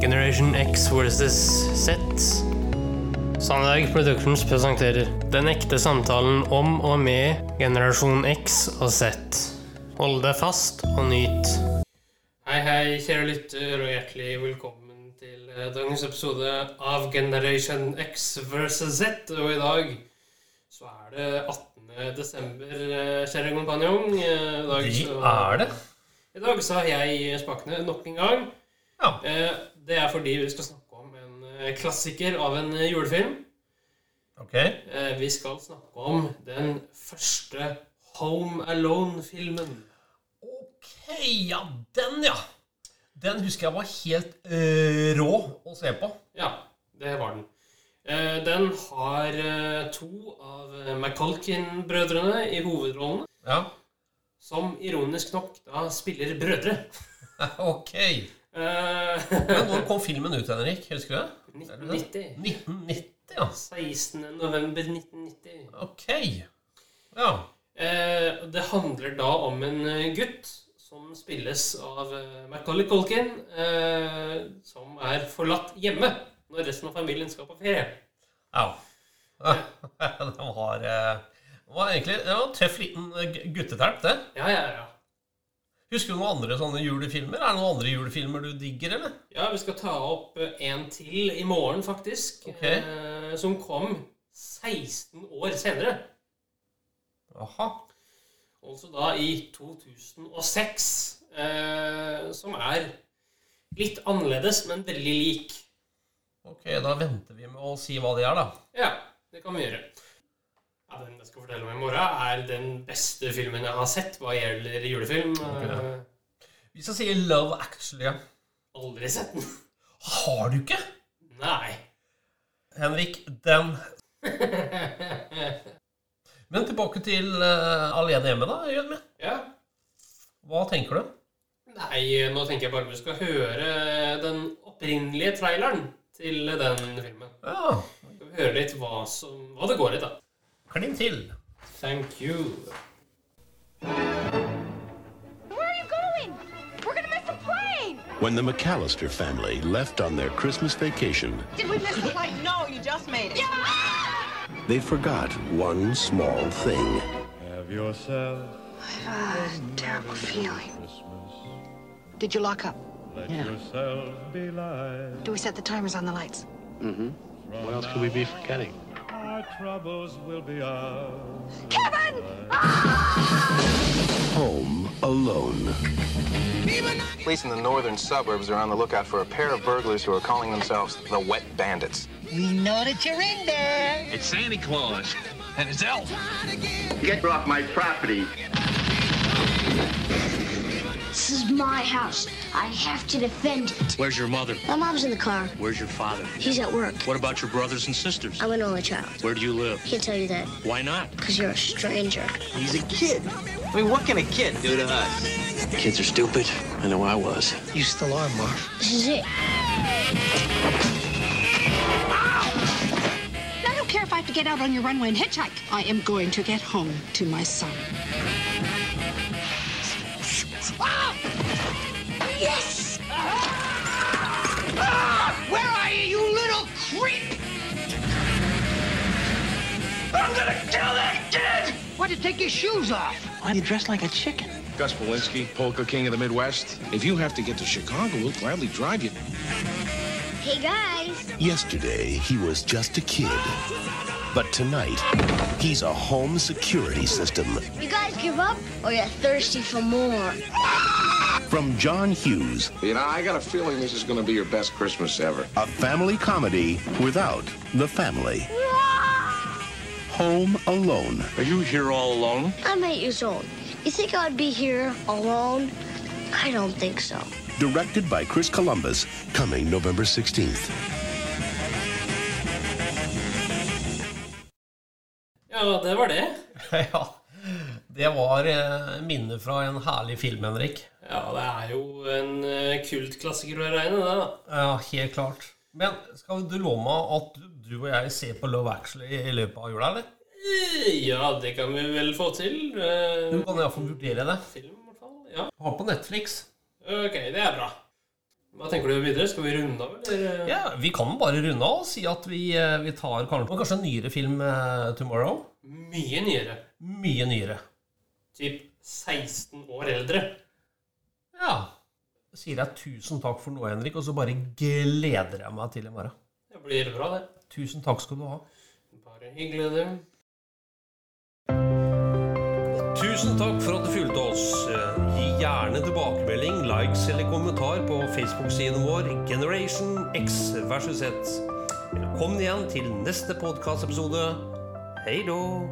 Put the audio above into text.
Generation X versus Z. Sandberg Productions presenterer Den ekte samtalen om og med generasjon X og Z. Hold deg fast og nyt. Hei, hei, kjære lytter, og hjertelig velkommen til eh, dagens episode av Generation X versus Z. Og i dag så er det 18. desember, eh, kjære kompanjong. Eh, i dag Det så- er det. I dag så har jeg spakene nok en gang. Ja. Eh, Det er fordi vi skal snakke om en eh, klassiker av en eh, julefilm. Ok. Vi skal snakke om den første Home Alone-filmen. Ok, ja, den, ja. Den husker jeg var helt uh, rå å se på. Ja, det var den. Den har to av McCulkin-brødrene i hovedrollene, Ja. som ironisk nok da spiller brødre. Ok. Eh, Men når kom filmen ut, Henrik? Husker du det? 1990. 1990, ja. 16. november 1990. Ok. Ja. Eh, det handler da om en eh, gutt som spilles av Macauley eh, som er forlatt hjemme når resten av familien skal på ferie. ja. Den var, det var egentlig det var en tøff liten guttetelp, det. Ja, ja, ja. Husker du noen andre sånne julefilmer? Er det noen andre julefilmer du digger, eller? Ja, vi skal ta opp eh, en til i morgen, faktisk. Okay. Eh, som kom 16 år senere. Aha. Altså da i 2006. Eh, som er litt annerledes, men veldig lik. Ok, da venter vi med å si hva det er, da. Ja, det kan vi gjøre. Ja, den jeg skal fortelle om i morgen, er den beste filmen jeg har sett hva gjelder julefilm. Eh, Hvis jeg sier Love Actually, aldri sett den. har du ikke? Nei. Henrik, den Men tilbake til uh, Alene hjemme, da. Jørgen min. Ja. Hva tenker du? Nei, nå tenker jeg bare vi skal høre den opprinnelige traileren til den filmen. Ja, høre litt hva, som, hva det går i, da. Klin til. Thank you. Where are you going? We're gonna miss the plane! When the McAllister family left on their Christmas vacation, Did we miss the plane? No, you just made it. Yeah! they forgot one small thing. Have yourself a terrible feeling. Christmas. Did you lock up? Let yourself be light. Do we set the timers on the lights? Mm-hmm. What else could we be forgetting? Our troubles will be ours. Kevin! Home alone. Police in the northern suburbs are on the lookout for a pair of burglars who are calling themselves the Wet Bandits. We know that you're in there. It's Santa Claus and his elf. Get off my property. This is my house. I have to defend it. Where's your mother? My mom's in the car. Where's your father? He's at work. What about your brothers and sisters? I'm an only child. Where do you live? Can't tell you that Why not? because you're a stranger. He's a kid. I mean, what can a kid do to us? Kids are stupid. I know I was. You still are, Marv. This is it. I don't care if I have to get out on your runway and hitchhike. I am going to get home to my son. Yes! Ah! Ah! Where are you, you little creep? I'm gonna kill that kid! Why'd you take your shoes off? Why you dressed like a chicken? Gus Polinski, polka king of the Midwest. If you have to get to Chicago, we'll gladly drive you. Hey guys. Yesterday, he was just a kid. But tonight, he's a home security system. You guys give up or you're thirsty for more? From John Hughes, You know, I got a feeling this is going to be your best Christmas ever. a family comedy without the family. Home Alone. Are you here all alone? I'm eight years old. You think I'd be here alone? I don't think so. Directed by Chris Columbus, coming November 16th. Ja, det var det. ja. Det var minnet fra en herlig film, Henrik. Ja, det er jo en eh, kultklassiker å regne, det, da. Ja, helt klart. Men skal du love meg at du og jeg ser på Love Actually i løpet av jula, eller? Eh, Ja, det kan vi vel få til. Eh, Du kan iallfall vurdere det. Film, i hvert fall. Ja. Ha på Netflix. Ok, det er bra. Hva tenker du videre? Skal vi runde av, eller? Ja, Vi kan bare runde av og si at vi, eh, vi tar kanskje, kanskje en nyere film eh, tomorrow. Mye nyere. Mye nyere. Typ 16 år eldre. Ja. Da sier jeg tusen takk for nå, Henrik, og så bare gleder jeg meg til i morgen. Det blir bra, det. Tusen takk skal du ha. Bare hyggelig, du. Tusen takk for at du fulgte oss. Gi gjerne tilbakemelding, likes eller kommentar på Facebook-siden vår Generation X versus Z. Velkommen igjen til neste podkastepisode. Hei då!